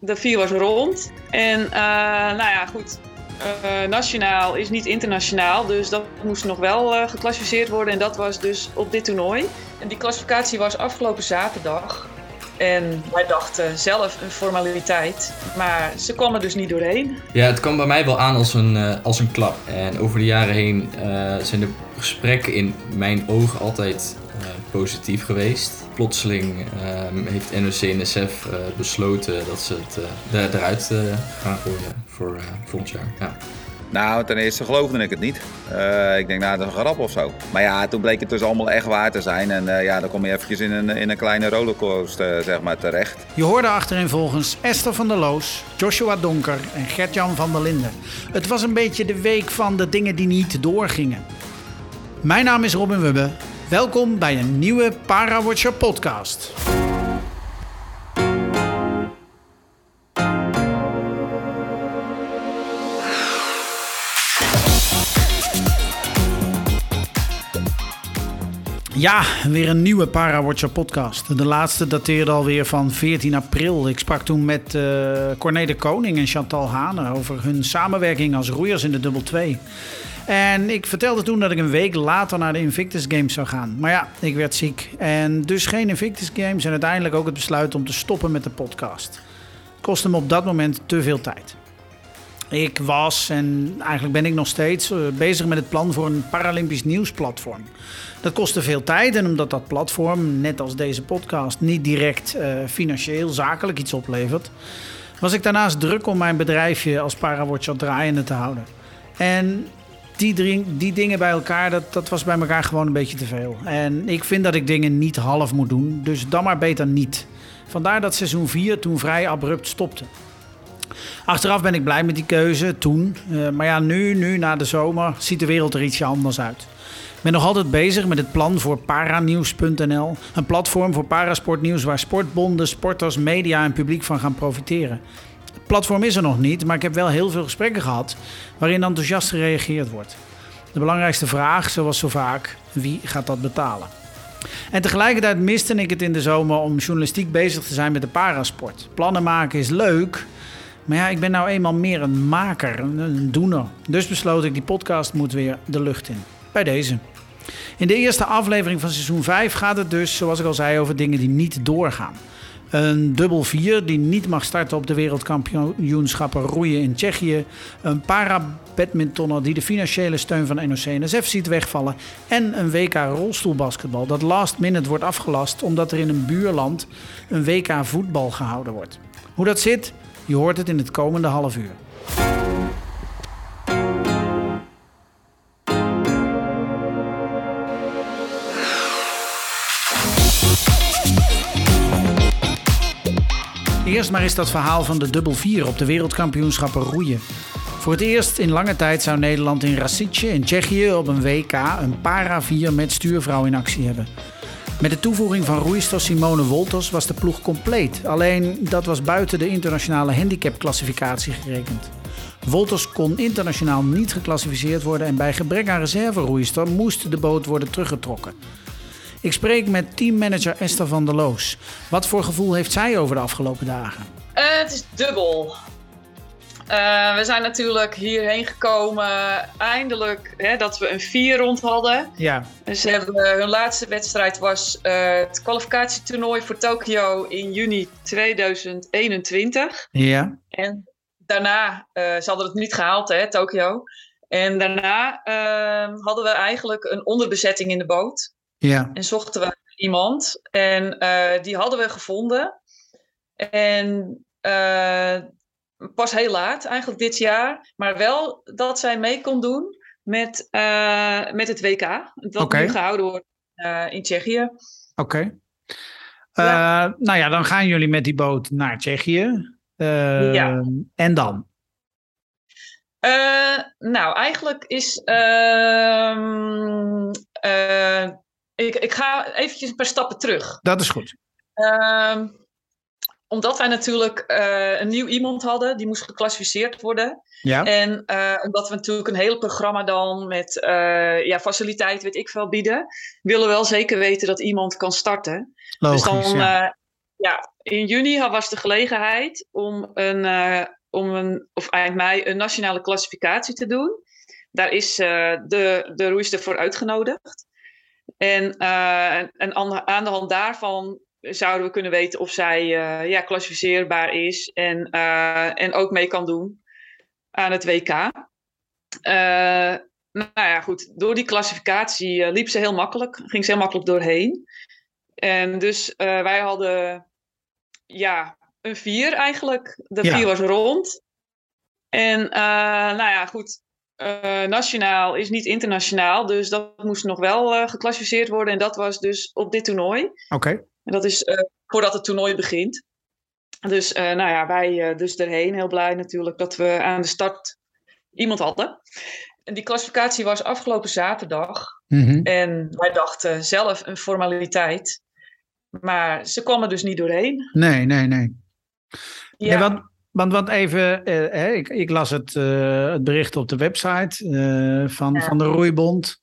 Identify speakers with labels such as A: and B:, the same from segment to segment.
A: de vier was rond. En nou ja, goed. nationaal is niet internationaal, dus dat moest nog wel geclassificeerd worden. En dat was dus op dit toernooi. En die klassificatie was afgelopen zaterdag. En wij dachten zelf een formaliteit, maar ze kwam er dus niet doorheen.
B: Ja, het kwam bij mij wel aan als een, uh, als een klap. En over de jaren heen uh, zijn de gesprekken in mijn ogen altijd uh, positief geweest. Plotseling ehm, heeft NOC-NSF besloten dat ze het eruit gaan gooien voor volgend jaar. Ja.
C: Nou, ten eerste geloofde ik het niet. Uh, ik denk, nou, dat is een grap of zo. Maar ja, toen bleek het dus allemaal echt waar te zijn. En uh, ja, dan kom je eventjes in een, in een kleine rollercoaster, uh, zeg maar, terecht.
D: Je hoorde achterin volgens Esther van der Loos, Joshua Donker en Gertjan van der Linden. Het was een beetje de week van de dingen die niet doorgingen. Mijn naam is Robin Wubbe. Welkom bij een nieuwe Parawatcher podcast. Ja, weer een nieuwe Parawatcher podcast. De laatste dateerde alweer van 14 april. Ik sprak toen met uh, Corné de Koning en Chantal Hanen over hun samenwerking als roeiers in de Dubbel 2. En ik vertelde toen dat ik een week later naar de Invictus Games zou gaan. Maar ja, ik werd ziek. En dus geen Invictus Games en uiteindelijk ook het besluit om te stoppen met de podcast. Het kostte me op dat moment te veel tijd. Ik was en eigenlijk ben ik nog steeds eh, bezig met het plan voor een Paralympisch nieuwsplatform. Dat kostte veel tijd en omdat dat platform, net als deze podcast, niet direct uh, financieel, zakelijk iets oplevert, was ik daarnaast druk om mijn bedrijfje als Parawatcher draaiende te houden. En die, die dingen bij elkaar, dat, dat was bij elkaar gewoon een beetje te veel. En ik vind dat ik dingen niet half moet doen, dus dan maar beter niet. Vandaar dat seizoen 4 toen vrij abrupt stopte. Achteraf ben ik blij met die keuze toen. Uh, maar ja, nu, nu na de zomer, ziet de wereld er ietsje anders uit. Ik ben nog altijd bezig met het plan voor paranieuws.nl. Een platform voor parasportnieuws waar sportbonden, sporters, media en publiek van gaan profiteren. Het platform is er nog niet, maar ik heb wel heel veel gesprekken gehad waarin enthousiast gereageerd wordt. De belangrijkste vraag, zoals zo vaak, wie gaat dat betalen? En tegelijkertijd miste ik het in de zomer om journalistiek bezig te zijn met de parasport. Plannen maken is leuk, maar ja, ik ben nou eenmaal meer een maker, een doener. Dus besloot ik, die podcast moet weer de lucht in. Bij deze. In de eerste aflevering van seizoen 5 gaat het dus, zoals ik al zei, over dingen die niet doorgaan. Een dubbel 4 die niet mag starten op de wereldkampioenschappen roeien in Tsjechië. Een para-badmintonner die de financiële steun van NOC-NSF ziet wegvallen. En een WK rolstoelbasketbal dat last minute wordt afgelast omdat er in een buurland een WK voetbal gehouden wordt. Hoe dat zit, je hoort het in het komende half uur. Eerst maar eens dat verhaal van de dubbel 4 op de wereldkampioenschappen roeien. Voor het eerst in lange tijd zou Nederland in Rasice in Tsjechië op een WK een para 4 met stuurvrouw in actie hebben. Met de toevoeging van roeister Simone Wolters was de ploeg compleet. Alleen dat was buiten de internationale handicapclassificatie gerekend. Wolters kon internationaal niet geclassificeerd worden en bij gebrek aan reserveroeister moest de boot worden teruggetrokken. Ik spreek met teammanager Esther van der Loos. Wat voor gevoel heeft zij over de afgelopen dagen?
A: Uh, het is dubbel. Uh, we zijn natuurlijk hierheen gekomen, eindelijk, hè, dat we een vier rond hadden.
D: Ja.
A: Dus hebben, hun laatste wedstrijd was uh, het kwalificatietoernooi voor Tokio in juni 2021.
D: Ja.
A: En daarna, uh, ze hadden het niet gehaald, hè, Tokio. En daarna ehm, hadden we eigenlijk een onderbezetting in de boot.
D: Ja.
A: En zochten we iemand. En die hadden we gevonden. En pas heel laat, eigenlijk dit jaar. Maar wel dat zij mee kon doen met, uh, met het WK. Dat okay. nu gehouden wordt uh, in Tsjechië.
D: Oké. Okay. Uh, ja. Nou ja, dan gaan jullie met die boot naar Tsjechië. ja. En dan?
A: nou, eigenlijk is. Ehm, ik, ik ga eventjes een paar stappen terug.
D: Dat is goed.
A: Omdat wij natuurlijk uh, een nieuw iemand hadden, die moest geclassificeerd worden.
D: Ja.
A: En uh, omdat we natuurlijk een heel programma dan met uh, ja, faciliteit, weet ik veel, bieden, willen we wel zeker weten dat iemand kan starten.
D: Logisch,
A: dus dan,
D: ja.
A: ja, in juni was de gelegenheid om een, om een of eind mei een nationale klassificatie te doen. Daar is de, de roeister voor uitgenodigd. En, en aan de hand daarvan zouden we kunnen weten of zij ja, klassificeerbaar is en, en ook mee kan doen aan het WK. nou ja, goed. Door die klassificatie liep ze heel makkelijk, ging ze heel makkelijk doorheen. En dus wij hadden ja, een vier eigenlijk. De vier was rond. En nou ja, goed. Uh, nationaal is niet internationaal, dus dat moest nog wel uh, geclassificeerd worden. En dat was dus op dit toernooi.
D: Oké. Okay.
A: En dat is voordat het toernooi begint. Dus nou ja, wij dus erheen. Heel blij natuurlijk dat we aan de start iemand hadden. En die klassificatie was afgelopen zaterdag.
D: Mm -hmm.
A: En wij dachten zelf een formaliteit. Maar ze kwam er dus niet doorheen.
D: Nee, nee, nee. Ja. Nee, want, want, want even, eh, ik, ik, las het, uh, het bericht op de website uh, van, ja. van de Roeibond.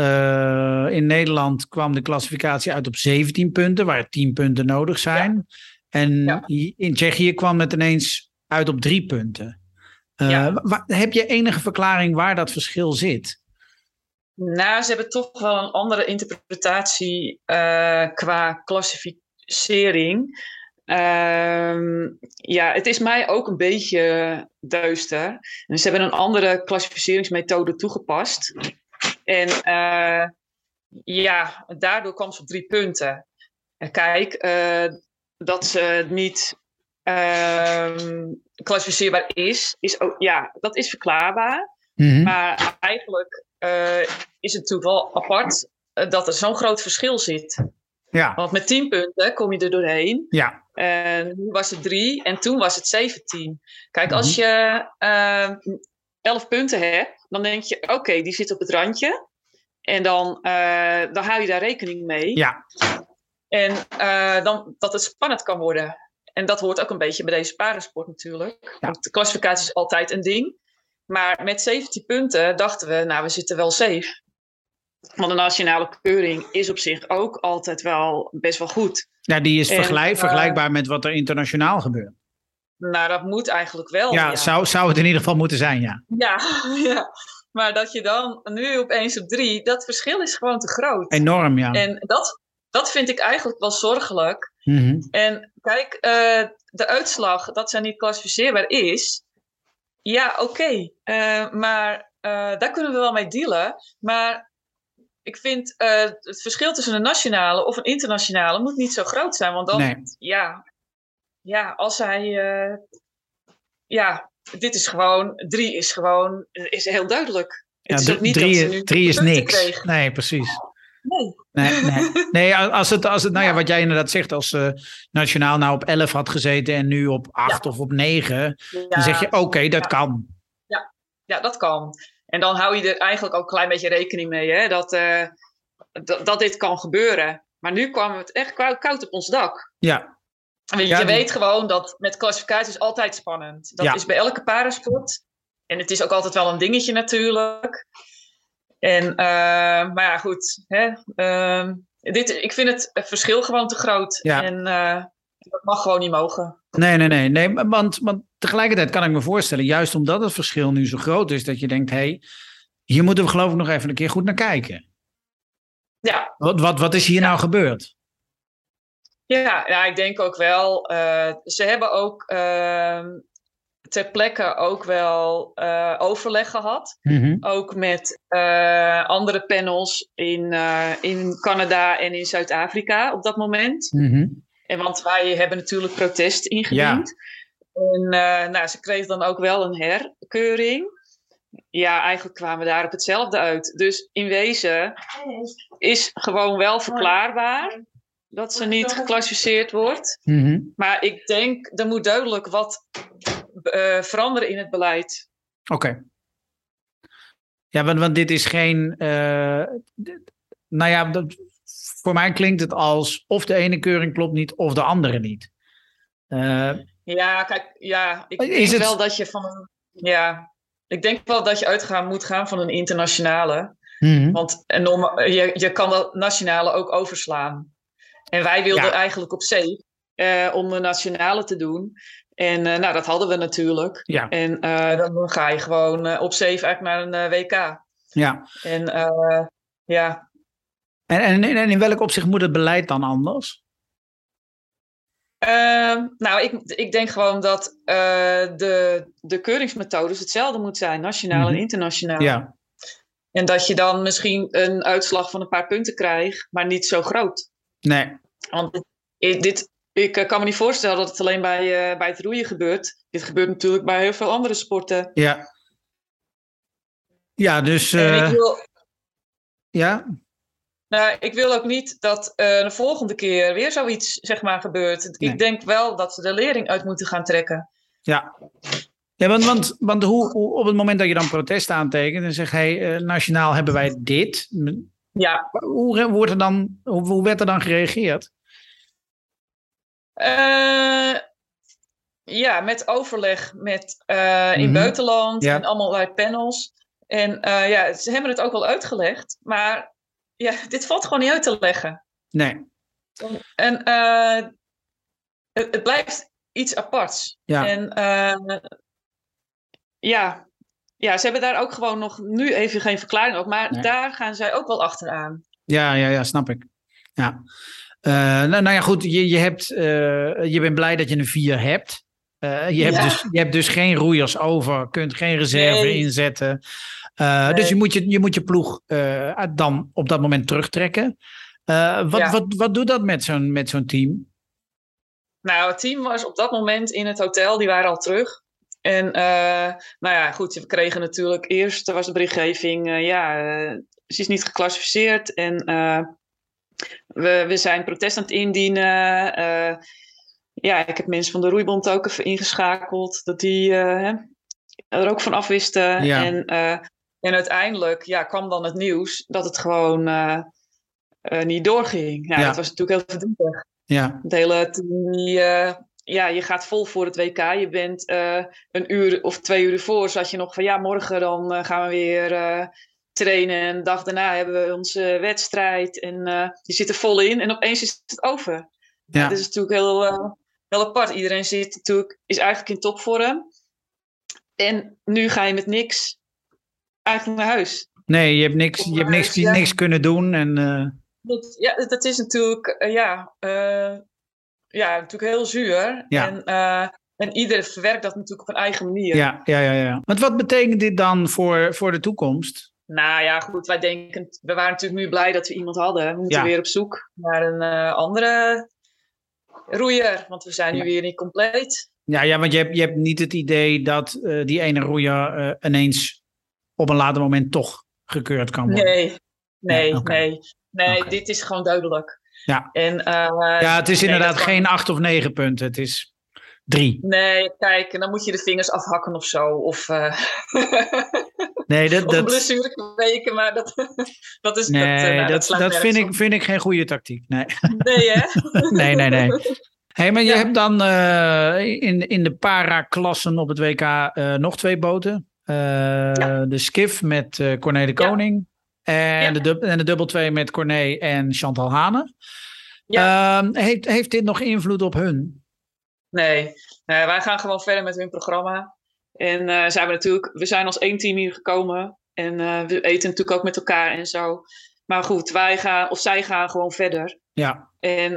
D: Uh, in Nederland kwam de klassificatie uit op 17 punten, waar 10 punten nodig zijn. Ja. En in Tsjechië kwam het ineens uit op 3 punten. heb je enige verklaring waar dat verschil zit?
A: Nou, ze hebben toch wel een andere interpretatie uh, qua klassificering. Uh, ja, het is mij ook een beetje duister. Dus ze hebben een andere klassificeringsmethode toegepast. En uh, ja, daardoor kwam ze op drie punten. Kijk, uh, dat ze niet ehm, klassificeerbaar is, is ook, ja, dat is verklaarbaar.
D: Mm -hmm.
A: Maar eigenlijk uh, is het toeval apart dat er zo'n groot verschil zit.
D: Ja.
A: Want met 10 punten kom je er doorheen.
D: Ja.
A: En nu was het 3 en toen was het 17. Kijk, mm -hmm. als je uh, 11 punten hebt, dan denk je: oké, okay, die zit op het randje. En dan, uh, dan hou je daar rekening mee.
D: Ja.
A: En uh, dan, dat het spannend kan worden. En dat hoort ook een beetje bij deze parensport natuurlijk. Ja. Want de klassificatie is altijd een ding. Maar met 17 punten dachten we, nou, we zitten wel safe. Want de nationale keuring is op zich ook altijd wel best wel goed.
D: Ja, die is en, vergelijk, uh, vergelijkbaar met wat er internationaal gebeurt.
A: Nou, dat moet eigenlijk wel.
D: Ja, ja, Zou, zou het in ieder geval moeten zijn, ja.
A: Ja, ja. Maar dat je dan nu opeens op drie, dat verschil is gewoon te groot.
D: Enorm, ja.
A: En dat, dat vind ik eigenlijk wel zorgelijk.
D: Mm -hmm.
A: En kijk, uh, de uitslag dat zij niet klassificeerbaar is, ja, oké. Okay. Uh, maar uh, daar kunnen we wel mee dealen. Maar ik vind het verschil tussen een nationale of een internationale moet niet zo groot zijn. Want dan,
D: nee.
A: ja, ja, als hij. ja, dit is gewoon. Drie is gewoon. Is heel duidelijk.
D: Ja, het is ook niet drie, dat ze nu drie is niks. Kreeg. Nee, precies.
A: Nee.
D: Nee, nee. nee als het, als het, nou ja, wat jij inderdaad zegt, als uh, Nationaal nou op 11 had gezeten en nu op 8 ja. of op 9, ja. dan zeg je oké, okay, dat
A: ja.
D: kan.
A: Ja. ja, dat kan. En dan hou je er eigenlijk ook een klein beetje rekening mee, hè, dat, uh, dat, dat dit kan gebeuren. Maar nu kwam het echt koud op ons dak.
D: Ja.
A: En je weet gewoon dat met klassificatie is altijd spannend. Dat is bij elke parasport. En het is ook altijd wel een dingetje natuurlijk. En, uh, maar ja, goed. Hè, uh, dit, ik vind het verschil gewoon te groot.
D: Ja.
A: En uh, dat mag gewoon niet mogen.
D: Nee, nee, nee. nee want, want tegelijkertijd kan ik me voorstellen, juist omdat het verschil nu zo groot is, dat je denkt, hé, hey, hier moeten we geloof ik nog even een keer goed naar kijken.
A: Ja.
D: Wat, wat, wat is hier
A: ja.
D: nou gebeurd?
A: Ja, ja, ik denk ook wel. Uh, ze hebben ook uh, ter plekke ook wel uh, overleg gehad.
D: Mm -hmm.
A: Ook met uh, andere panels in, uh, in Canada en in Zuid-Afrika op dat moment.
D: Mm -hmm.
A: En want wij hebben natuurlijk protest ingediend. Ja. En nou, ze kreeg dan ook wel een herkeuring. Ja, eigenlijk kwamen we daar op hetzelfde uit. Dus in wezen is gewoon wel verklaarbaar dat ze niet geclassificeerd wordt.
D: Mm -hmm.
A: Maar ik denk, er moet duidelijk wat uh, veranderen in het beleid.
D: Oké. Okay. Ja, want, want dit is geen. Uh, nou ja, dat, voor mij klinkt het als of de ene keuring klopt niet of de andere niet. Uh,
A: ja, kijk, ja, ik
D: is
A: denk
D: het...
A: wel dat je van een. Ja, ik denk wel dat je uitgaan moet gaan van een internationale.
D: Mm -hmm.
A: Want norma- je, je kan dat nationale ook overslaan. En wij wilden
D: Ja.
A: eigenlijk op zee. om de nationale te doen. En nou, dat hadden we natuurlijk.
D: Ja.
A: En dan ga je gewoon op zeven eigenlijk naar een WK.
D: Ja.
A: En ja.
D: En, en, en in welk opzicht moet het beleid dan anders?
A: Uh, nou, ik, ik denk gewoon dat uh, de, de keuringsmethodes hetzelfde moet zijn, nationaal en mhm. internationaal.
D: Ja.
A: En dat je dan misschien een uitslag van een paar punten krijgt, maar niet zo groot.
D: Nee.
A: Want dit, ik eh, kan me niet voorstellen dat het alleen bij, uh, bij het roeien gebeurt. Dit gebeurt natuurlijk bij heel veel andere sporten.
D: Ja. Ja, dus.
A: Wil...
D: Ja.
A: Nou, ik wil ook niet dat uh, de volgende keer weer zoiets zeg maar, gebeurt. Ik denk wel dat ze de lering uit moeten gaan trekken.
D: Ja, ja want, want, want hoe, hoe, op het moment dat je dan protest aantekent en zegt: hey, uh, nationaal hebben wij dit.
A: Ja.
D: Hoe, wordt er dan, hoe, werd er dan gereageerd?
A: Uh, ja, met overleg met, in mm -hmm. buitenland ja. en allerlei panels. En ja, ze hebben het ook wel uitgelegd, maar ja, dit valt gewoon niet uit te leggen.
D: Nee.
A: En het, het, blijft iets aparts.
D: Ja.
A: En ja. Ja, ze hebben daar ook gewoon nog nu even geen verklaring op. Maar nee. daar gaan zij ook wel achteraan.
D: Ja, ja, ja, snap ik. Ja. Uh, nou, nou, ja, goed. Je, je, hebt, je bent blij dat je een vier hebt. Uh, je, hebt ja. dus, je hebt dus geen roeiers over, kunt geen reserve nee. inzetten. Nee. Dus je moet je, je, moet je ploeg dan op dat moment terugtrekken. wat, ja. wat, wat doet dat met zo'n, met zo'n team?
A: Nou, het team was op dat moment in het hotel, die waren al terug. En nou ja, goed, we kregen natuurlijk eerst, er was de berichtgeving, ja, ze is niet geclassificeerd en we, we zijn protest aan het indienen ja, ik heb mensen van de roeibond ook even ingeschakeld, dat die er ook van afwisten.
D: Ja.
A: En, en uiteindelijk ja, kwam dan het nieuws dat het gewoon niet doorging. Ja,
D: ja,
A: dat was natuurlijk heel verdrietig.
D: Ja.
A: Het hele die, ja, je gaat vol voor het WK. Je bent een uur of twee uur ervoor, zat je nog van ja, morgen dan gaan we weer trainen. En de dag daarna hebben we onze wedstrijd. En die zit er vol in en opeens is het over.
D: Ja.
A: Dat is natuurlijk heel, heel apart. Iedereen zit natuurlijk, is eigenlijk in topvorm. En nu ga je met niks eigenlijk naar huis.
D: Nee, je hebt niks, je hebt niks, ja. niks kunnen doen. En,
A: dat, ja, dat is natuurlijk, ja, ja, natuurlijk heel zuur.
D: Ja.
A: En, en iedereen verwerkt dat natuurlijk op een eigen manier.
D: Ja, ja, ja. ja. Want wat betekent dit dan voor, voor de toekomst?
A: Nou ja, goed, wij denken, we waren natuurlijk nu blij dat we iemand hadden. We moeten
D: ja.
A: weer op zoek naar een andere roeier, want we zijn nu ja. weer niet compleet.
D: Ja, ja want je hebt, je hebt niet het idee dat uh, die ene roeier uh, ineens op een later moment toch gekeurd kan worden.
A: Nee, nee, ja, okay. nee. Nee, okay. dit is gewoon duidelijk.
D: Ja,
A: en, uh,
D: ja het is nee, inderdaad geen acht of negen punten. Het is drie.
A: Nee, kijk, en dan moet je de vingers afhakken of zo. Of,
D: nee, dat,
A: of
D: dat...
A: een blessure weken, maar dat, dat is...
D: Nee,
A: dat,
D: dat, dat, dat vind, ik, vind ik geen goede tactiek. Nee,
A: nee hè?
D: nee, nee, nee. hey, maar je ja. hebt dan uh, in, in de para-klassen op het WK uh, nog twee boten. Uh, ja. De Skiff met Corné de Koning. Ja. En, de dub, en de dubbel 2 met Corné en Chantal Hane. heeft, heeft dit nog invloed op hun?
A: Nee, wij gaan gewoon verder met hun programma. En uh, zijn we natuurlijk, we zijn als één team hier gekomen. En uh, we eten natuurlijk ook met elkaar en zo. Maar goed, wij gaan, of zij gaan gewoon verder.
D: Ja.
A: En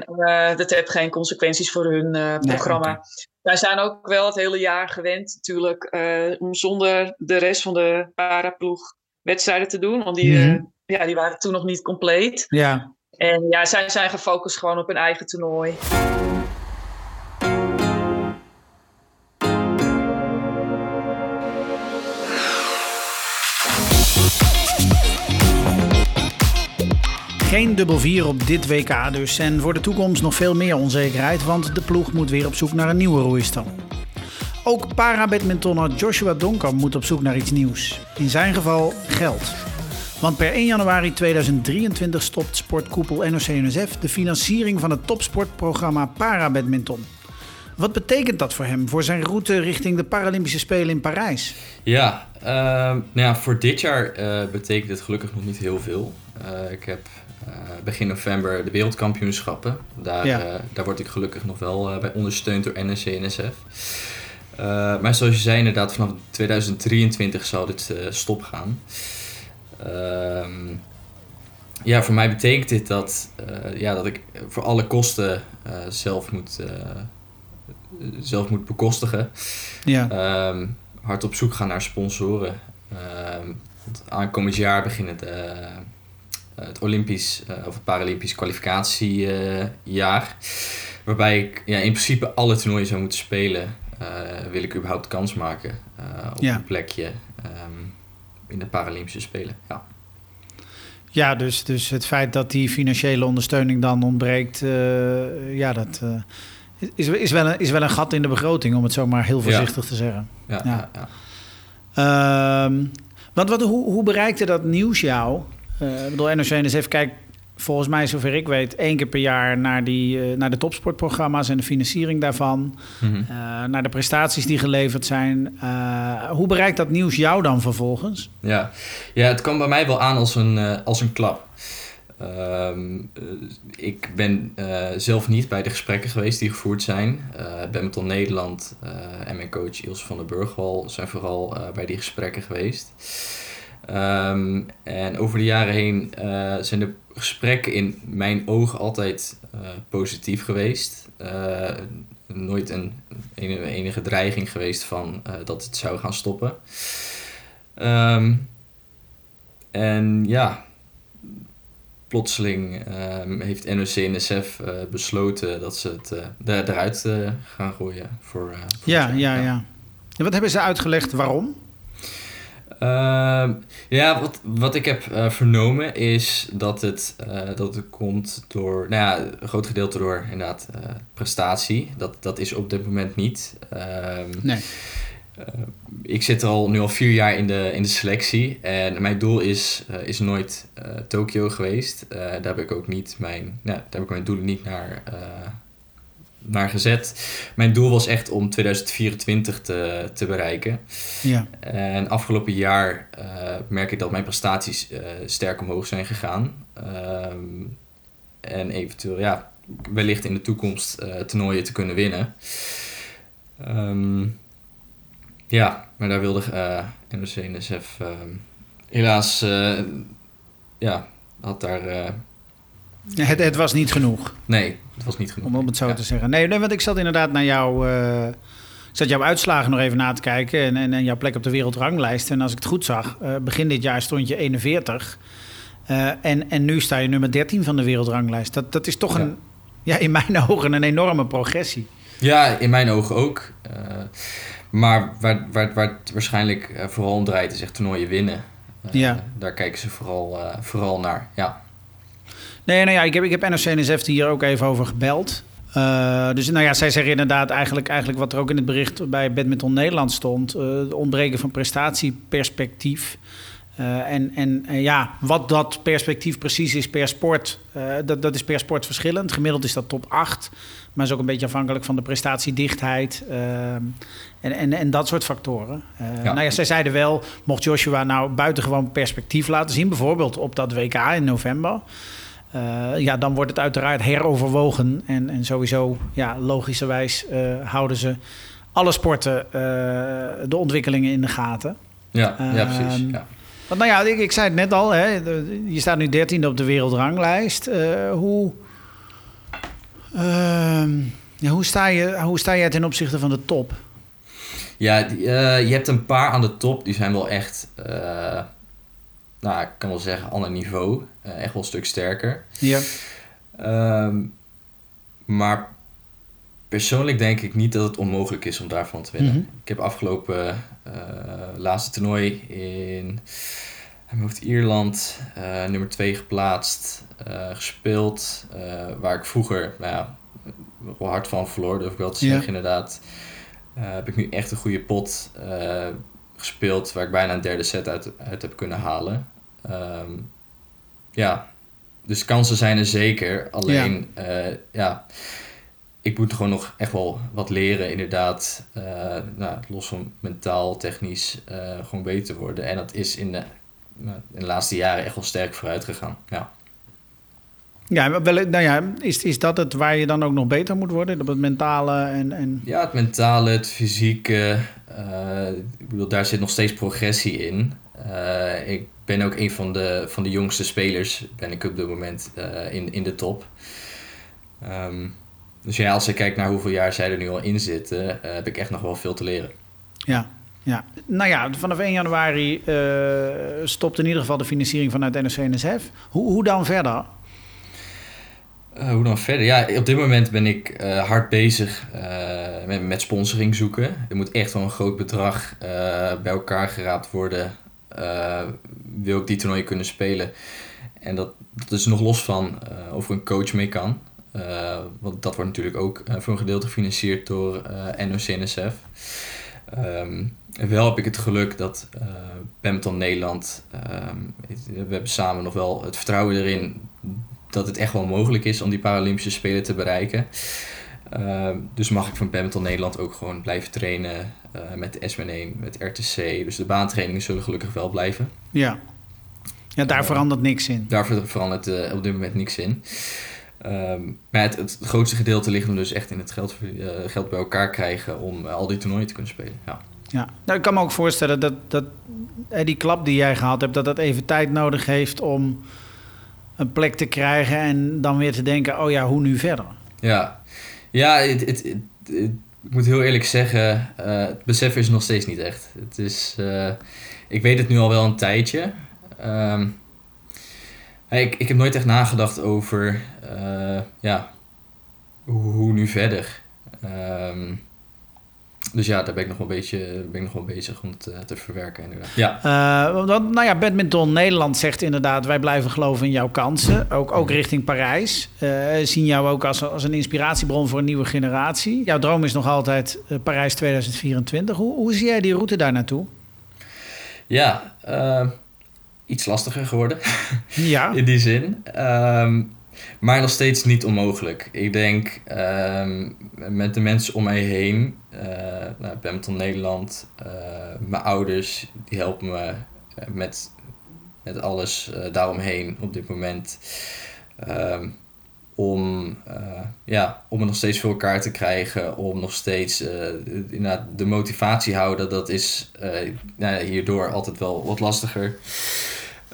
A: dat heeft geen consequenties voor hun programma. Nee, okay. Wij zijn ook wel het hele jaar gewend, natuurlijk, om zonder de rest van de paraploeg wedstrijden te doen. Want die, mm-hmm. ja, die waren toen nog niet compleet.
D: Ja.
A: En ja, zij zijn gefocust gewoon op hun eigen toernooi.
D: Geen dubbel vier op dit WK dus. En voor de toekomst nog veel meer onzekerheid, want de ploeg moet weer op zoek naar een nieuwe roeistal. Ook para-badmintonner Joshua Donker moet op zoek naar iets nieuws. In zijn geval geld. Want per 1 januari 2023 stopt sportkoepel NOC-NSF de financiering van het topsportprogramma Para-badminton. Wat betekent dat voor hem, voor zijn route richting de Paralympische Spelen in Parijs?
B: Ja, uh, nou ja voor dit jaar uh, betekent het gelukkig nog niet heel veel. Uh, ik heb begin november de wereldkampioenschappen. Daar,
D: Ja.
B: daar word ik gelukkig nog wel bij ondersteund door NRC NSF. maar zoals je zei, inderdaad, vanaf 2023 zal dit stop gaan. Ehm, ja, voor mij betekent dit dat, ja, dat ik voor alle kosten zelf, moet, zelf moet bekostigen.
D: Ja.
B: Ehm, hard op zoek gaan naar sponsoren. Ehm, want aankomend jaar begint het, eh, het Olympisch eh, of het Paralympisch kwalificatiejaar. waarbij ik ja, in principe alle toernooien zou moeten spelen. Eh, wil ik überhaupt kans maken op
D: Ja.
B: een plekje ehm, in de Paralympische Spelen. Ja.
D: Ja, dus, dus het feit dat die financiële ondersteuning dan ontbreekt, eh, ja, dat eh, is, is, wel een, is wel een gat in de begroting, om het zo maar heel voorzichtig te zeggen.
B: Ja,
D: Ja.
B: ja. ja.
D: Ehm, want wat, hoe, hoe bereikte dat nieuws jou? Eh, ik bedoel, NOC-NSF kijkt volgens mij, zover ik weet, één keer per jaar naar, die, eh, naar de topsportprogramma's en de financiering daarvan. Eh, naar de prestaties die geleverd zijn. Eh, hoe bereikt dat nieuws jou dan vervolgens?
B: Ja. ja, het kwam bij mij wel aan als een, als een klap. Ehm, eh, ik ben zelf niet bij de gesprekken geweest die gevoerd zijn. Badminton Nederland en mijn coach Ilse van der Burgwal zijn vooral bij die gesprekken geweest. Ehm, en over de jaren heen eh, zijn de gesprekken in mijn ogen altijd eh, positief geweest. Eh, nooit een enige, dreiging geweest van dat het zou gaan stoppen. Ehm, en ja, plotseling ehm, heeft NOC-NSF eh besloten dat ze het er- eruit gaan gooien. Voor, voor
D: Ja, ja,
B: jaar.
D: ja. En wat hebben ze uitgelegd waarom?
B: Ehm, ja, wat, wat ik heb eh, vernomen is dat het, eh, dat het komt door, nou ja, een groot gedeelte door inderdaad eh, prestatie. Dat, dat is op dit moment niet. Ehm,
D: Nee.
B: ik zit al nu al vier jaar in de, in de selectie en mijn doel is, is nooit Tokio geweest. Daar heb ik ook niet mijn, nou, daar heb ik mijn doelen niet naar, naar gezet. Mijn doel was echt om 2024 te, te bereiken.
D: Ja.
B: En afgelopen jaar eh, merk ik dat mijn prestaties eh, sterk omhoog zijn gegaan. Ehm, en eventueel, ja, wellicht in de toekomst eh toernooien te kunnen winnen. Ehm, ja, maar daar wilde NOC NSF ehm, helaas, ja, had daar,
D: Het, het was niet genoeg,
B: nee, het was niet genoeg.
D: om het zo
B: Ja.
D: te zeggen. Nee, nee, want ik zat inderdaad naar jou... ik zat jouw uitslagen nog even na te kijken en, en, en jouw plek op de wereldranglijst. En als ik het goed zag, eh, begin dit jaar stond je 41. Eh, en, en nu sta je nummer 13 van de wereldranglijst. Dat, dat is toch
B: Ja.
D: een, ja, in mijn ogen een enorme progressie.
B: Ja, in mijn ogen ook. Maar waar, waar, waar het waarschijnlijk vooral om draait is echt toernooien winnen.
D: Ja.
B: Daar kijken ze vooral, vooral naar. Ja.
D: Nee, nou ja, ik heb, ik heb NOC-NSF hier ook even over gebeld. Eh, dus nou ja, zij zeggen inderdaad eigenlijk, eigenlijk wat er ook in het bericht bij Badminton Nederland stond. het ontbreken van prestatieperspectief. Eh, en en ja, wat dat perspectief precies is per sport, dat, dat is per sport verschillend. Gemiddeld is dat top 8, maar is ook een beetje afhankelijk van de prestatiedichtheid en, en, en dat soort factoren.
B: Ja.
D: Nou ja, zij zeiden wel, mocht Joshua nou buitengewoon perspectief laten zien, bijvoorbeeld op dat WK in november, eh, ja, dan wordt het uiteraard heroverwogen. En, en sowieso, ja, logischerwijs eh, houden ze alle sporten eh, de ontwikkelingen in de gaten.
B: Ja, ja precies.
D: Ehm,
B: Ja.
D: Want nou ja, ik, ik zei het net al, hè, je staat nu dertiende op de wereldranglijst. Hoe, ehm, ja, hoe, sta je, hoe sta jij ten opzichte van de top?
B: Ja, die, je hebt een paar aan de top, die zijn wel echt, nou, ik kan wel zeggen, ander niveau. Eh, echt wel een stuk sterker.
D: Ja.
B: Ehm, maar persoonlijk denk ik niet dat het onmogelijk is om daarvan te winnen.
D: Mhm.
B: Ik heb afgelopen eh, laatste toernooi in hoofd Ierland eh, nummer 2 geplaatst, gespeeld. waar ik vroeger nou ja, wel hard van verloor, durf ik wel te
D: Ja.
B: zeggen inderdaad. Eh, heb ik nu echt een goede pot gespeeld waar ik bijna een derde set uit, uit heb kunnen halen. Ehm, ja, dus kansen zijn er zeker. Alleen, ja, ja ik moet gewoon nog echt wel wat leren, inderdaad. Eh, nou, los van mentaal, technisch, eh, gewoon beter worden. En dat is in de, nou, in de laatste jaren echt wel sterk vooruit gegaan. Ja.
D: Ja, wel, nou ja, is, is dat het waar je dan ook nog beter moet worden? Op het mentale en... en...
B: Ja, het mentale, het fysieke. Ik bedoel, daar zit nog steeds progressie in. Ik ben ook een van de, van de jongste spelers, ben ik op dit moment uh, in, in de top. Um, dus ja, als ik kijk naar hoeveel jaar zij er nu al in zitten, heb ik echt nog wel veel te leren.
D: Ja, ja. Nou ja, vanaf 1 januari stopt in ieder geval de financiering vanuit NRC-NSF. Hoe, hoe dan verder?
B: Uh, hoe dan verder? Ja, op dit moment ben ik uh, hard bezig met, met sponsoring zoeken. Er moet echt wel een groot bedrag bij elkaar geraapt worden. Wil ik die toernooi kunnen spelen? En dat, dat is nog los van of er een coach mee kan. want dat wordt natuurlijk ook voor een gedeelte gefinancierd door NOC-NSF. Um, wel heb ik het geluk dat uh, Nederland, um, we hebben samen nog wel het vertrouwen erin dat het echt wel mogelijk is om die Paralympische Spelen te bereiken. Uh, dus mag ik van Badminton Nederland ook gewoon blijven trainen uh, met de SMN1, met RTC. Dus de baantrainingen zullen gelukkig wel blijven.
D: Ja, ja daar uh, verandert niks in.
B: Daar verandert eh, op dit moment niks in. Um, maar het, het, grootste gedeelte ligt hem dus echt in het geld, geld bij elkaar krijgen om al die toernooien te kunnen spelen. Ja.
D: Ja, nou, ik kan me ook voorstellen dat, dat die klap die jij gehad hebt, dat dat even tijd nodig heeft om een plek te krijgen en dan weer te denken, oh ja, hoe nu verder?
B: Ja, ja het, het, ik moet heel eerlijk zeggen, uh, het besef is nog steeds niet echt. Het is, uh, ik weet het nu al wel een tijdje. Um, ik, ik heb nooit echt nagedacht over, uh, ja, hoe, nu verder. Um, dus ja, daar ben ik nog wel een beetje ben ik nog wel bezig om het te, te verwerken inderdaad. Ja.
D: Uh, want, nou ja, Badminton Nederland zegt inderdaad... wij blijven geloven in jouw kansen. Ook, ook richting Parijs. Uh, zien jou ook als, als een inspiratiebron voor een nieuwe generatie. Jouw droom is nog altijd uh, Parijs 2024. Hoe, hoe zie jij die route daar naartoe?
B: Ja, iets lastiger geworden.
D: Ja.
B: in die zin. Um, maar nog steeds niet onmogelijk. Ik denk uh, met de mensen om mij heen, uh, nou, Badminton Nederland, uh, mijn ouders, die helpen me eh, met, met alles daaromheen op dit moment. Ehm, om, ja, om het nog steeds voor elkaar te krijgen, om nog steeds de motivatie houden, dat is nou, hierdoor altijd wel wat lastiger.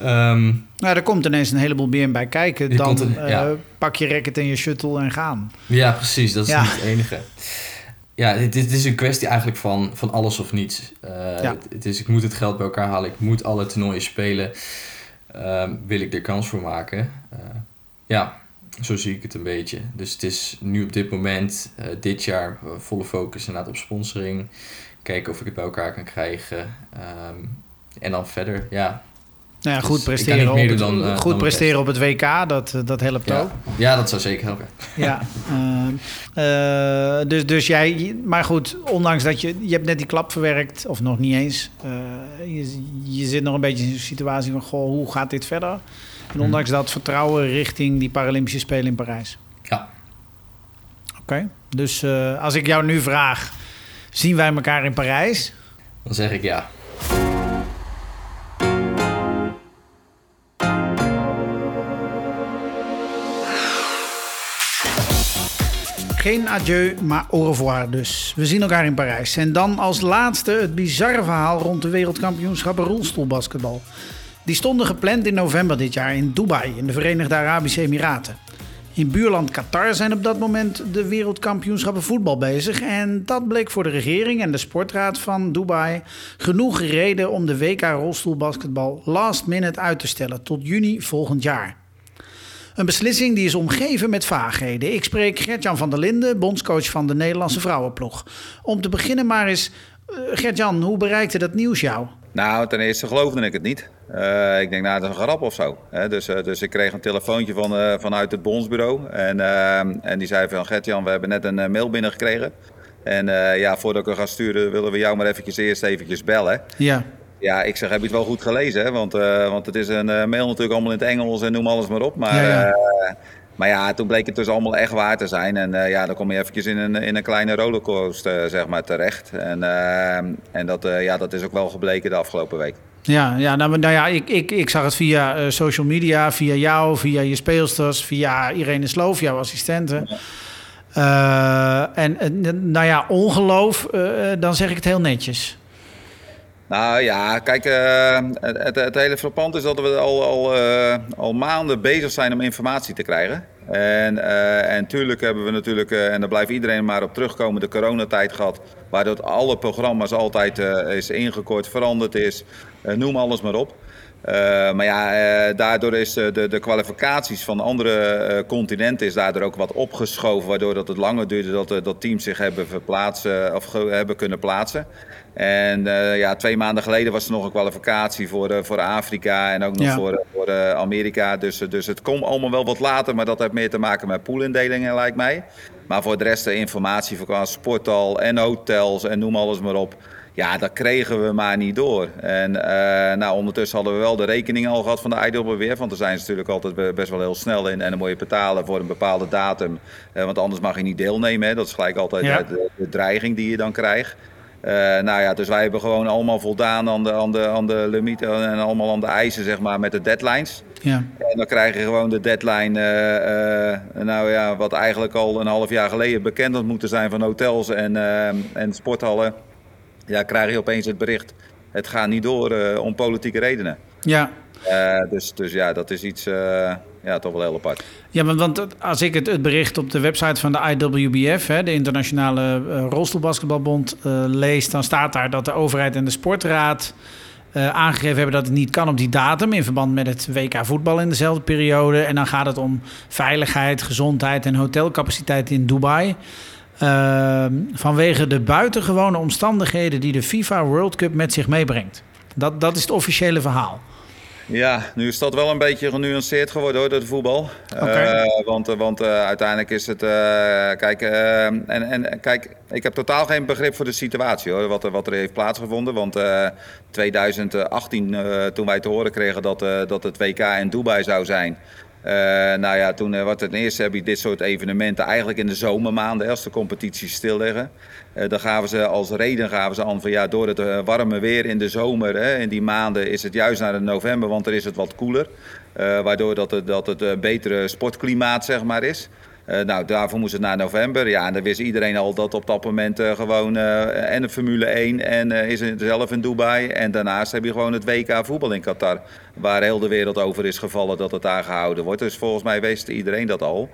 D: Um, nou, er komt ineens een heleboel meer bij kijken. Dan ja. uh, pak je racket en je shuttle en gaan.
B: Ja, precies. Dat is ja. niet het enige. Ja, dit, dit, is een kwestie eigenlijk van, van alles of niets. Uh, ja. het, het, is, ik moet het geld bij elkaar halen. Ik moet alle toernooien spelen. Uh, wil ik er kans voor maken? Uh, ja, zo zie ik het een beetje. Dus het is nu op dit moment, dit jaar, volle focus inderdaad op sponsoring. Kijken of ik het bij elkaar kan krijgen. Um, en dan verder, ja,
D: nou ja, goed dus presteren, op het, dan, uh, goed presteren op het WK, dat, eh, dat helpt
B: ja.
D: ook.
B: Ja, dat zou zeker helpen.
D: Ja, uh, uh, dus, dus jij, maar goed, ondanks dat je, je hebt net die klap verwerkt, of nog niet eens. je, je zit nog een beetje in een situatie van, goh, hoe gaat dit verder? En mhm. ondanks dat vertrouwen richting die Paralympische Spelen in Parijs.
B: Ja.
D: Oké, okay. dus als ik jou nu vraag, zien wij elkaar in Parijs?
B: Dan zeg ik ja.
D: Geen adieu, maar au revoir dus. We zien elkaar in Parijs. En dan als laatste het bizarre verhaal rond de wereldkampioenschappen rolstoelbasketbal. Die stonden gepland in november dit jaar in Dubai, in de Verenigde Arabische Emiraten. In buurland Qatar zijn op dat moment de wereldkampioenschappen voetbal bezig. En dat bleek voor de regering en de sportraad van Dubai genoeg reden om de WK rolstoelbasketbal last minute uit te stellen tot juni volgend jaar. Een beslissing die is omgeven met vaagheden. Ik spreek Gertjan van der Linden, bondscoach van de Nederlandse vrouwenploeg. Om te beginnen maar eens, uh, Gertjan, hoe bereikte dat nieuws jou?
C: Nou, ten eerste geloofde ik het niet. Uh, ik denk, nou, dat is een grap of zo. Dus, uh, dus ik kreeg een telefoontje van, uh, vanuit het bondsbureau. En, en die zei van, Gertjan, we hebben net een mail binnengekregen. En ja, voordat ik er ga sturen, willen we jou maar eventjes eerst eventjes bellen.
D: Ja.
C: Ja, ik zeg, heb je het wel goed gelezen? Hè? Want, uh, want het is een uh, mail natuurlijk allemaal in het Engels en noem alles maar op. Maar ja, ja. Uh, Maar ja, toen bleek het dus allemaal echt waar te zijn. En ja, dan kom je eventjes in een, in een kleine rollercoaster zeg maar, terecht. En, en dat, ja, dat is ook wel gebleken de afgelopen week.
D: Ja, ja, nou, nou ja, ik, ik, ik zag het via social media, via jou, via je speelsters, via Irene Sloof, jouw assistente. en nou ja, ongeloof, dan zeg ik het heel netjes.
C: Nou ja, kijk, uh, het, het, hele frappant is dat we al, al, uh, al maanden bezig zijn om informatie te krijgen. En, uh, en tuurlijk hebben we natuurlijk, en daar blijft iedereen maar op terugkomen, de coronatijd gehad. Waardoor alle programma's altijd is ingekort, veranderd is, noem alles maar op. maar ja, daardoor is de, de kwalificaties van andere continenten is daardoor ook wat opgeschoven. Waardoor dat het langer duurde dat, dat teams zich hebben, verplaatsen, of hebben kunnen plaatsen. En uh, ja, twee maanden geleden was er nog een kwalificatie voor, uh, voor Afrika en ook nog voor, uh, voor Amerika. Dus, dus het komt allemaal wel wat later, maar dat heeft meer te maken met poolindelingen, lijkt mij. Maar voor de rest de informatie qua sportal en hotels en noem alles maar op. Ja, dat kregen we maar niet door. En nou, ondertussen hadden we wel de rekening al gehad van de IWWF. Want daar zijn ze natuurlijk altijd best wel heel snel in. En dan moet je betalen voor een bepaalde datum. want anders mag je niet deelnemen. Hè. Dat is gelijk altijd de, de dreiging die je dan krijgt. Uh, nou ja, dus wij hebben gewoon allemaal voldaan aan de, aan de, aan de limieten en allemaal aan de eisen, zeg maar, met de deadlines. Ja. En dan krijg je gewoon de deadline, uh, uh, nou ja, wat eigenlijk al een half jaar geleden bekend had moeten zijn van hotels en, en sporthallen. Ja, krijg je opeens het bericht, het gaat niet door om politieke redenen.
D: Ja.
C: dus, dus ja, dat is iets ja, toch wel heel apart.
D: Ja, want, want als ik het, het bericht op de website van de IWBF, hè, de Internationale Rolstoelbasketbalbond, lees, dan staat daar dat de overheid en de sportraad aangegeven hebben dat het niet kan op die datum in verband met het WK voetbal in dezelfde periode. En dan gaat het om veiligheid, gezondheid en hotelcapaciteit in Dubai. Ehm, vanwege de buitengewone omstandigheden die de FIFA World Cup met zich meebrengt. Dat, dat is het officiële verhaal.
C: Ja, nu is dat wel een beetje genuanceerd geworden hoor, door de voetbal. Okay. Uh, want want uh, uiteindelijk is het. Uh, kijk, en, en kijk, ik heb totaal geen begrip voor de situatie hoor, wat er, wat er heeft plaatsgevonden. Want 2018, toen wij te horen kregen dat, dat het WK in Dubai zou zijn. Uh, nou ja, toen uh, wat ten eerste heb je dit soort evenementen eigenlijk in de zomermaanden, als de competities stilleggen. Uh, dan gaven ze als reden gaven ze aan van ja, door het warme weer in de zomer, hè, in die maanden is het juist naar de november, want er is het wat koeler. waardoor dat het, dat het betere sportklimaat zeg maar is. Uh, nou, daarvoor moest het naar november. Ja, en dan wist iedereen al dat op dat moment uh, gewoon uh, en de Formule 1 en is het zelf in Dubai. En daarnaast heb je gewoon het WK voetbal in Qatar. Waar heel de wereld over is gevallen dat het daar gehouden wordt. Dus volgens mij wist iedereen dat al.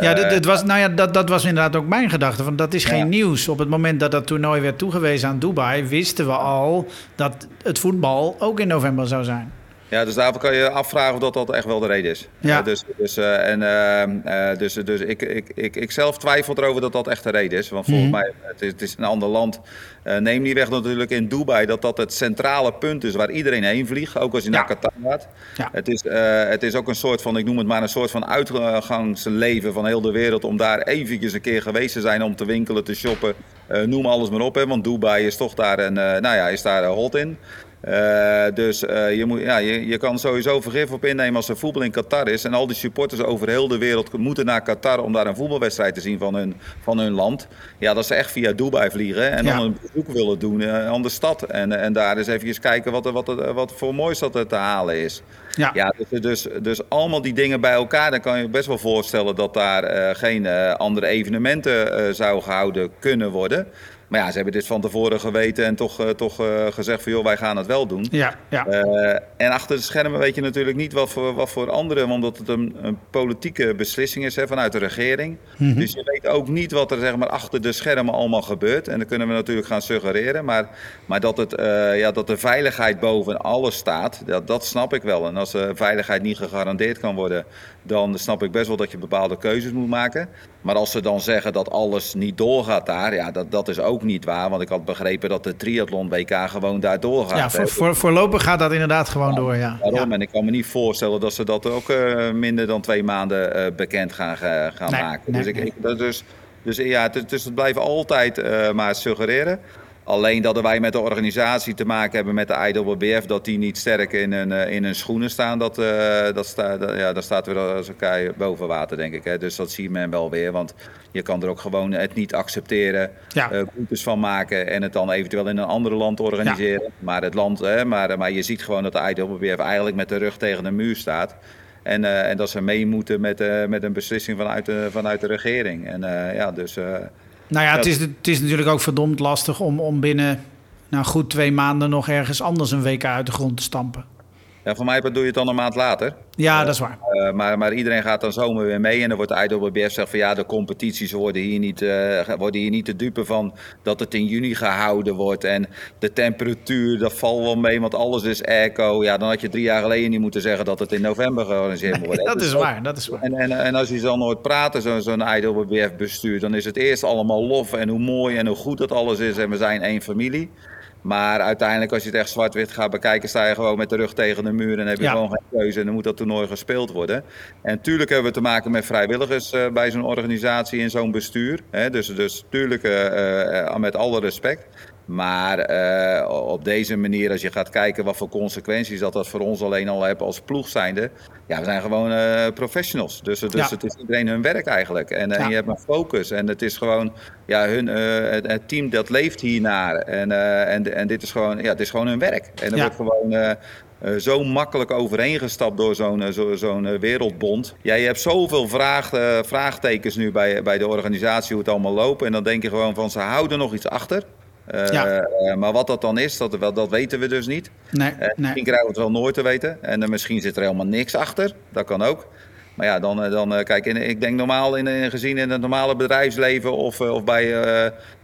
D: Ja, dit, was, nou ja dat, dat was inderdaad ook mijn gedachte. Van, dat is geen nieuws. Op het moment dat dat toernooi werd toegewezen aan Dubai, wisten we al dat het voetbal ook in november zou zijn.
C: Ja, dus daarvoor kan je afvragen of dat, dat echt wel de reden is. Ja. Uh, dus dus, uh, en, uh, dus, dus ik, ik, ik, ik zelf twijfel erover dat dat echt de reden is. Want volgens mm -hmm. mij, het is, het is, een ander land. neem niet weg natuurlijk in Dubai dat dat het centrale punt is waar iedereen heen vliegt. Ook als je ja. naar Qatar gaat. Ja. Het, is, het is ook een soort van, ik noem het maar een soort van uitgangsleven van heel de wereld. Om daar eventjes een keer geweest te zijn om te winkelen, te shoppen. noem alles maar op. Hè, want Dubai is toch daar, een, nou ja, is daar hot in. Uh, dus uh, je, moet, ja, je, je kan sowieso vergif op innemen als er voetbal in Qatar is. En al die supporters over heel de wereld moeten naar Qatar om daar een voetbalwedstrijd te zien van hun, van hun land. Ja, dat ze echt via Dubai vliegen en ja. dan een bezoek willen doen uh, aan de stad. En, en daar eens even kijken wat, wat, wat voor moois dat er te halen is. Ja, ja dus, dus, dus allemaal die dingen bij elkaar, dan kan je best wel voorstellen dat daar geen andere evenementen zou gehouden kunnen worden. Maar ja, ze hebben dit van tevoren geweten en toch, uh, toch uh, gezegd van joh, wij gaan het wel doen.
D: Ja, ja.
C: Uh, en achter de schermen weet je natuurlijk niet wat voor, wat voor anderen, omdat het een, een politieke beslissing is hè, vanuit de regering. Mm -hmm. Dus je weet ook niet wat er zeg maar, achter de schermen allemaal gebeurt. En dan kunnen we natuurlijk gaan suggereren. Maar, maar dat, het, ja, dat de veiligheid boven alles staat, dat, dat snap ik wel. En als de veiligheid niet gegarandeerd kan worden, dan snap ik best wel dat je bepaalde keuzes moet maken. Maar als ze dan zeggen dat alles niet doorgaat daar, ja, dat, dat is ook niet waar. Want ik had begrepen dat de triathlon WK gewoon daar doorgaat.
D: Ja, voor, voor, voorlopig gaat dat inderdaad gewoon door, ja.
C: Daarom,
D: ja.
C: en ik kan me niet voorstellen dat ze dat ook uh, minder dan twee maanden uh, bekend gaan, uh, gaan
D: nee,
C: maken.
D: Nee,
C: dus, ik,
D: nee.
C: ik, dus, dus ja, dus, dus het blijven altijd maar suggereren. Alleen dat wij met de organisatie te maken hebben met de IWBF, dat die niet sterk in hun, in hun schoenen staan, dat, dat, staat ja, dat staat weer als elkaar boven water, denk ik. Hè. Dus dat ziet men wel weer, want je kan er ook gewoon het niet accepteren, ja. boetes van maken en het dan eventueel in een ander land organiseren. Maar het land, hè, maar, maar je ziet gewoon dat de IWBF eigenlijk met de rug tegen de muur staat. En, uh, en dat ze mee moeten met, uh, met een beslissing vanuit de, vanuit de regering. En uh, ja, dus.
D: Nou ja, het is, het is natuurlijk ook verdomd lastig om, om binnen nou, goed twee maanden nog ergens anders een WK uit de grond te stampen.
C: Ja, voor mij doe je het dan een maand later.
D: Ja, dat is waar.
C: Uh, maar, maar iedereen gaat dan zomaar weer mee. En dan wordt de IWBF zegt van ja, de competities worden hier, niet, uh, worden hier niet te dupe van dat het in juni gehouden wordt. En de temperatuur, dat valt wel mee, want alles is airco. Ja, dan had je drie jaar geleden niet moeten zeggen dat het in november georganiseerd moet worden.
D: dat dus is waar, dat is waar.
C: En, en, en als je dan hoort praten, zo'n zo IWBF-bestuur, dan is het eerst allemaal lof en hoe mooi en hoe goed dat alles is. En we zijn één familie. Maar uiteindelijk, als je het echt zwart-wit gaat bekijken, sta je gewoon met de rug tegen de muur en heb je gewoon geen keuze. En dan moet dat toernooi gespeeld worden. En natuurlijk hebben we te maken met vrijwilligers uh, bij zo'n organisatie in zo'n bestuur. Hè? Dus, dus tuurlijk, uh, uh, met alle respect. Maar uh, op deze manier, als je gaat kijken wat voor consequenties dat dat voor ons alleen al heeft als ploeg zijnde. Ja, we zijn gewoon uh, professionals. Dus, dus ja. het is iedereen hun werk eigenlijk. En, ja. en, je hebt een focus. En het is gewoon, ja, hun, uh, het, het, team dat leeft hiernaar. En, en, en dit is gewoon, ja, het is gewoon hun werk. En er ja. wordt gewoon uh, zo makkelijk overeengestapt door zo'n zo, zo wereldbond. Ja, je hebt zoveel vraag, uh, vraagtekens nu bij, bij de organisatie hoe het allemaal loopt. En dan denk je gewoon van ze houden nog iets achter. Uh, ja. maar wat dat dan is, dat, dat weten we dus niet.
D: Nee,
C: nee. Misschien krijgen we het wel nooit te weten. En misschien zit er helemaal niks achter. Dat kan ook. Maar ja, dan, dan kijk, in, ik denk normaal in, in, gezien in het normale bedrijfsleven of, of bij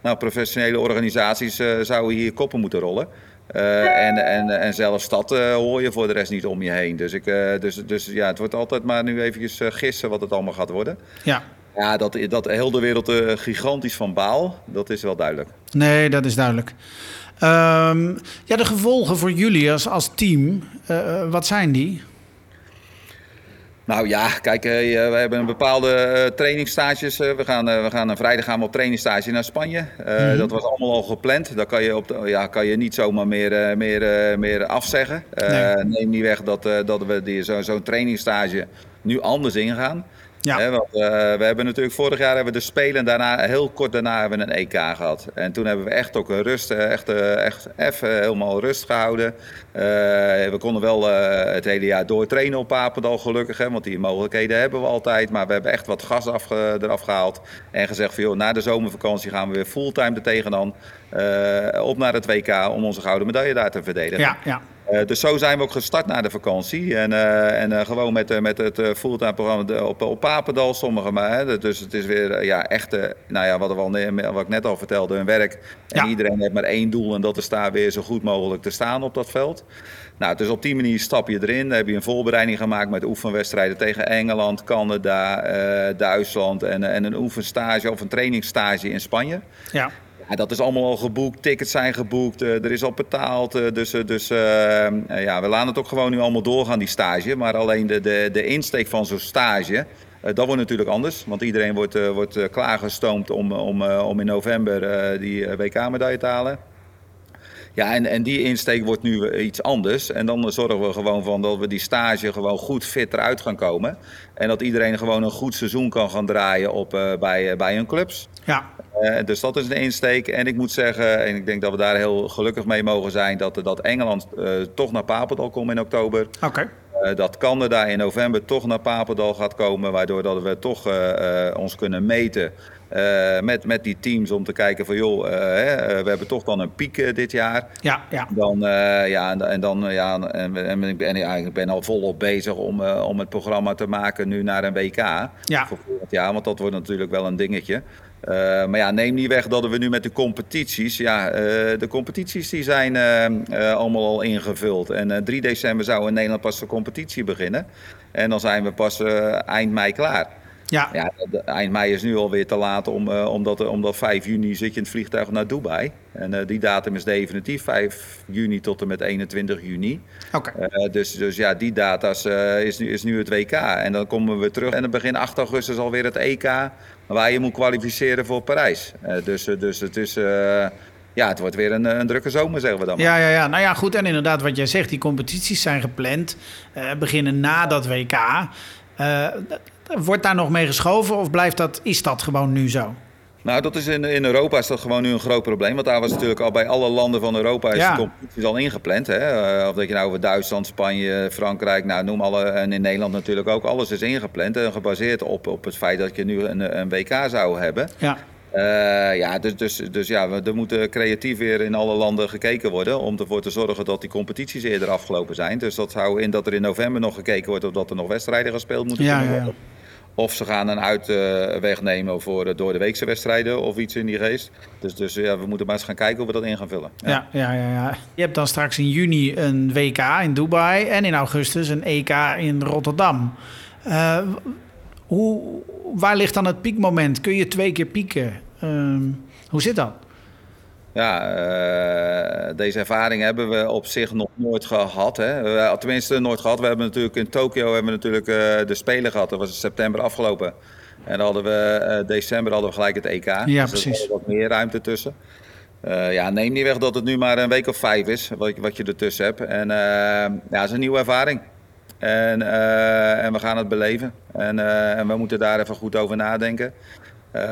C: nou, professionele organisaties zouden hier koppen moeten rollen. Uh, en, en, en zelfs dat hoor je voor de rest niet om je heen. Dus, ik, dus, dus ja, het wordt altijd maar nu eventjes gissen wat het allemaal gaat worden.
D: Ja.
C: Ja, dat, dat heel de wereld gigantisch van baal, dat is wel duidelijk.
D: Nee, dat is duidelijk. Um, ja, de gevolgen voor jullie als, als team, wat zijn die?
C: Nou ja, kijk, uh, we hebben een bepaalde trainingsstages. We, gaan, we gaan een vrijdag gaan we op trainingstage naar Spanje. Mm -hmm. Dat was allemaal al gepland. Daar kan je, op de, ja, kan je niet zomaar meer, meer, meer afzeggen. Nee. Neem niet weg dat, dat we zo'n zo trainingstage nu anders ingaan. Ja. He, want, uh, we hebben natuurlijk vorig jaar hebben we de Spelen daarna, heel kort daarna hebben we een EK gehad. En toen hebben we echt ook een rust, echt, echt even helemaal rust gehouden. Uh, we konden wel uh, het hele jaar doortrainen op Papendal gelukkig, hè, want die mogelijkheden hebben we altijd. Maar we hebben echt wat gas af, eraf gehaald en gezegd van joh, na de zomervakantie gaan we weer fulltime er tegenaan. op naar het WK om onze gouden medaille daar te verdedigen.
D: Ja, ja.
C: Uh, dus zo zijn we ook gestart na de vakantie. En, uh, en uh, gewoon met, met het fulltime programma op, op Papendal, sommigen maar. Hè. Dus het is weer ja, echt, nou ja, wat, we al, wat ik net al vertelde, hun werk. En ja. iedereen heeft maar één doel en dat is daar weer zo goed mogelijk te staan op dat veld. Nou, dus op die manier stap je erin. Dan heb je een voorbereiding gemaakt met oefenwedstrijden tegen Engeland, Canada, Duitsland. En, en een oefenstage of een trainingsstage in Spanje.
D: Ja.
C: Ja, dat is allemaal al geboekt, tickets zijn geboekt, uh, er is al betaald. Uh, dus uh, dus ja, we laten het ook gewoon nu allemaal doorgaan, die stage. Maar alleen de, de, de insteek van zo'n stage, dat wordt natuurlijk anders. Want iedereen wordt, wordt klaargestoomd om, om, om in november die WK-medaille te halen. Ja, en, en die insteek wordt nu iets anders. En dan zorgen we gewoon van dat we die stage gewoon goed fit eruit gaan komen. En dat iedereen gewoon een goed seizoen kan gaan draaien op, bij, bij hun clubs.
D: Ja.
C: Uh, dus dat is een insteek. En ik moet zeggen, en ik denk dat we daar heel gelukkig mee mogen zijn, dat, dat Engeland uh, toch naar Papendal komt in oktober.
D: Oké. Okay.
C: Uh, dat Canada in november toch naar Papendal gaat komen, waardoor dat we toch ons kunnen meten uh, met, met die teams om te kijken van joh, uh, hè, we hebben toch dan een piek dit jaar.
D: Ja, ja.
C: Dan, ja, en, en dan ja, en, en, ik, ben, ja, ik ben al volop bezig om, om het programma te maken nu naar een WK.
D: Ja.
C: Voor volgend jaar, want dat wordt natuurlijk wel een dingetje. maar ja, neem niet weg dat we nu met de competities. Ja, de competities die zijn allemaal al ingevuld. En 3 december zou in Nederland pas de competitie beginnen. En dan zijn we pas eind mei klaar.
D: Ja.
C: ja eind mei is nu alweer te laat, om, uh, omdat, omdat 5 juni zit je in het vliegtuig naar Dubai. En uh, die datum is definitief 5 juni tot en met 21 juni.
D: Oké.
C: Okay. Uh, dus, dus ja, die data is, nu, is nu het WK. En dan komen we terug en dan begin 8 augustus alweer het EK, waar je moet kwalificeren voor Parijs. dus, dus het is ja, het wordt weer een, een drukke zomer, zeggen we dan.
D: Ja, ja, ja. Nou ja, goed. En inderdaad, wat jij zegt, die competities zijn gepland. Uh, beginnen na dat WK. Uh, wordt daar nog mee geschoven of blijft dat, is dat gewoon nu zo?
C: Nou, dat is in, in Europa is dat gewoon nu een groot probleem. Want daar was natuurlijk al bij alle landen van Europa is ja. de competitie al ingepland. Hè? Uh, of dat je nou over Duitsland, Spanje, Frankrijk, nou noem alle. En in Nederland natuurlijk ook. Alles is ingepland en gebaseerd op, op het feit dat je nu een, een WK zou hebben. Ja. Uh, ja, dus, dus, dus ja, er moet creatief weer in alle landen gekeken worden om ervoor te zorgen dat die competities eerder afgelopen zijn. Dus dat houdt in dat er in november nog gekeken wordt of dat er nog wedstrijden gespeeld moeten
D: ja,
C: worden.
D: Ja.
C: Of ze gaan een uitweg nemen voor door de weekse wedstrijden of iets in die geest. Dus, dus ja, we moeten maar eens gaan kijken hoe we dat in gaan vullen.
D: Ja. Ja, ja, ja, Je hebt dan straks in juni een WK in Dubai en in augustus een EK in Rotterdam. Uh, hoe, waar ligt dan het piekmoment? Kun je twee keer pieken? Uh, hoe zit dat?
C: Ja, uh, deze ervaring hebben we op zich nog nooit gehad. Hè? Uh, tenminste, nooit gehad. We hebben natuurlijk in Tokio hebben we natuurlijk uh, de Spelen gehad. Dat was in september afgelopen. En dan hadden we december hadden we gelijk het EK.
D: Ja,
C: dus
D: precies.
C: Er wat meer ruimte tussen. ja, neem niet weg dat het nu maar een week of vijf is wat, wat je ertussen hebt. En ja, het is een nieuwe ervaring. En, en we gaan het beleven. En, en we moeten daar even goed over nadenken. Uh,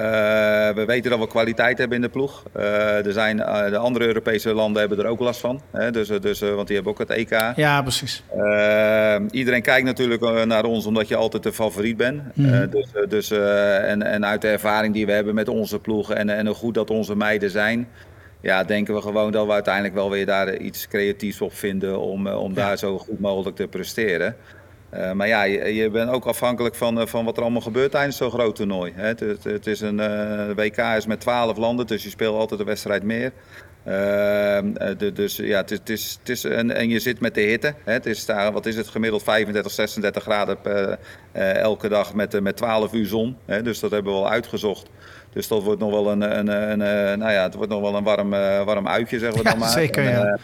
C: we weten dat we kwaliteit hebben in de ploeg. Uh, er zijn, uh, de andere Europese landen hebben er ook last van. Hè? Dus, dus, want die hebben ook het EK.
D: Ja, precies.
C: iedereen kijkt natuurlijk naar ons omdat je altijd de favoriet bent. Mm. dus, dus, en, en uit de ervaring die we hebben met onze ploeg en, en hoe goed dat onze meiden zijn... Ja, denken we gewoon dat we uiteindelijk wel weer daar iets creatiefs op vinden om, om ja. daar zo goed mogelijk te presteren. Uh, maar ja, je, je, bent ook afhankelijk van, van wat er allemaal gebeurt tijdens zo'n groot toernooi. Hè. Het, het, het, is een uh, WK is met 12 landen, dus je speelt altijd een wedstrijd meer. Uh, de, dus ja, het is, het is, het is en, en je zit met de hitte. Hè. Het is daar, wat is het gemiddeld 35, 36 graden per, elke dag met, met 12 uur zon. Hè. Dus dat hebben we al uitgezocht. Dus dat wordt nog wel een, een, een, een nou ja, het wordt nog wel een warm, warm uitje, zeggen we dan maar.
D: Zeker, ja.
C: En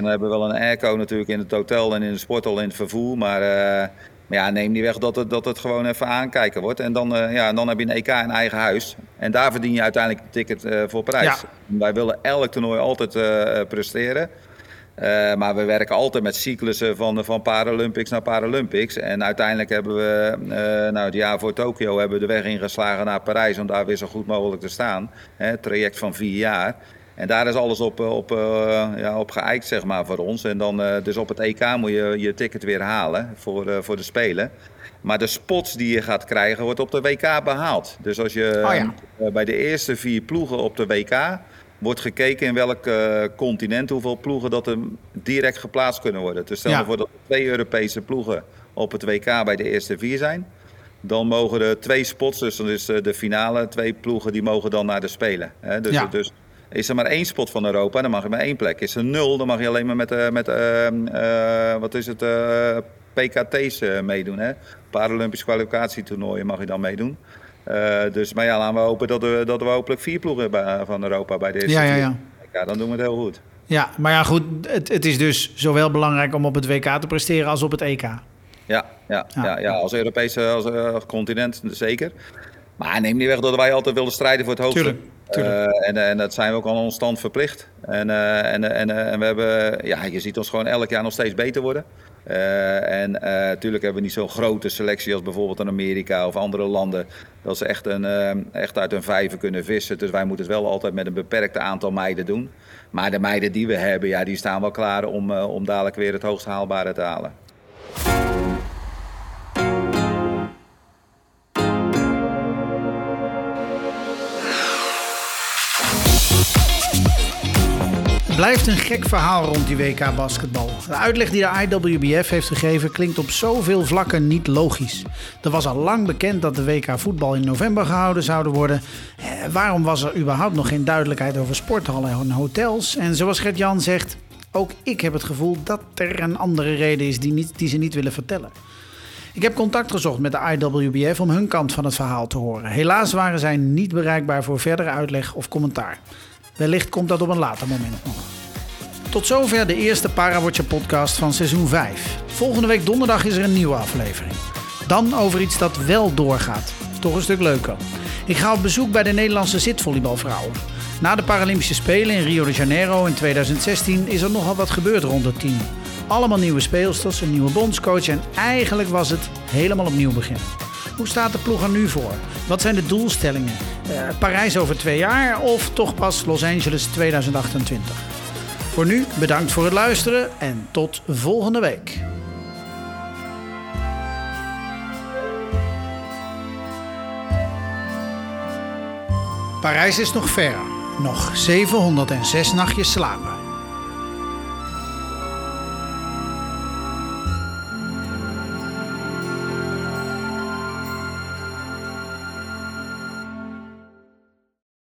C: dan hebben we wel een airco natuurlijk in het hotel en in de sporthal in het vervoer. Maar, uh, maar ja, neem niet weg dat het, dat het gewoon even aankijken wordt. En dan, uh, ja, dan heb je een EK in eigen huis. En daar verdien je uiteindelijk een ticket uh, voor prijs.
D: Ja.
C: Wij willen elk toernooi altijd presteren. maar we werken altijd met cyclussen van, van Paralympics naar Paralympics. En uiteindelijk hebben we, nou het jaar voor Tokio, hebben we de weg ingeslagen naar Parijs om daar weer zo goed mogelijk te staan. Hè, traject van vier jaar. En daar is alles op, op, uh, ja, op geëikt, zeg maar, voor ons. En dan, uh, dus op het EK moet je je ticket weer halen voor, voor de Spelen. Maar de spots die je gaat krijgen, wordt op de WK behaald. Dus als je
D: oh ja.
C: bij de eerste vier ploegen op de WK... wordt gekeken in welk continent, hoeveel ploegen dat er direct geplaatst kunnen worden. Dus stel je
D: Ja.
C: voor dat er twee Europese ploegen op het WK bij de eerste vier zijn... Dan mogen er twee spots, dus dan is de finale, twee ploegen die mogen dan naar de Spelen. Hè? Dus,
D: Ja.
C: dus is er maar één spot van Europa, dan mag je maar één plek. Is er nul, dan mag je alleen maar met, uh, met uh, uh, wat is het, eh, PKT's eh, meedoen. Hè? Paralympisch kwalificatietoernooien mag je dan meedoen. Eh, dus, maar ja, laten we hopen dat we, dat we hopelijk vier ploegen bij- van Europa bij de eerste
D: Ja, ja, ja.
C: Ja, dan doen we het heel goed.
D: Ja, maar ja, goed. Het, het is dus zowel belangrijk om op het WK te presteren als op het EK.
C: Ja, ja,
D: Ja.
C: ja. Ja, als Europese als, eh, continent zeker. Maar neem niet weg dat wij altijd willen strijden voor het hoogste.
D: Tuurlijk,
C: Eh, en, en dat zijn we ook aan ons stand verplicht. En, eh, en, en, en we hebben, ja, je ziet ons gewoon elk jaar nog steeds beter worden. Eh, en natuurlijk hebben we niet zo'n grote selectie als bijvoorbeeld in Amerika of andere landen. Dat ze echt, een, eh, echt uit een vijver kunnen vissen. Dus wij moeten het wel altijd met een beperkt aantal meiden doen. Maar de meiden die we hebben, ja, die staan wel klaar om, eh, om dadelijk weer het hoogst haalbare te halen.
D: Blijft een gek verhaal rond die WK basketbal. De uitleg die de IWBF heeft gegeven klinkt op zoveel vlakken niet logisch. Er was al lang bekend dat de WK voetbal in november gehouden zouden worden. Eh, waarom was er überhaupt nog geen duidelijkheid over sporthallen en hotels? En zoals Gert-Jan zegt, ook ik heb het gevoel dat er een andere reden is die, niet, die ze niet willen vertellen. Ik heb contact gezocht met de IWBF om hun kant van het verhaal te horen. Helaas waren zij niet bereikbaar voor verdere uitleg of commentaar. Wellicht komt dat op een later moment nog. Tot zover de eerste Parawatcher podcast van seizoen 5. Volgende week donderdag is er een nieuwe aflevering. Dan over iets dat wel doorgaat. Toch een stuk leuker. Ik ga op bezoek bij de Nederlandse zitvolleybalvrouwen. Na de Paralympische Spelen in Rio de Janeiro in 2016 is er nogal wat gebeurd rond het team. Allemaal nieuwe speelsters, een nieuwe bondscoach en eigenlijk was het helemaal opnieuw beginnen. Hoe staat de ploeg er nu voor? Wat zijn de doelstellingen? Uh, Parijs over twee jaar of toch pas Los Angeles 2028? Voor nu bedankt voor het luisteren en tot volgende week. Parijs is nog ver. Nog 706 nachtjes slapen.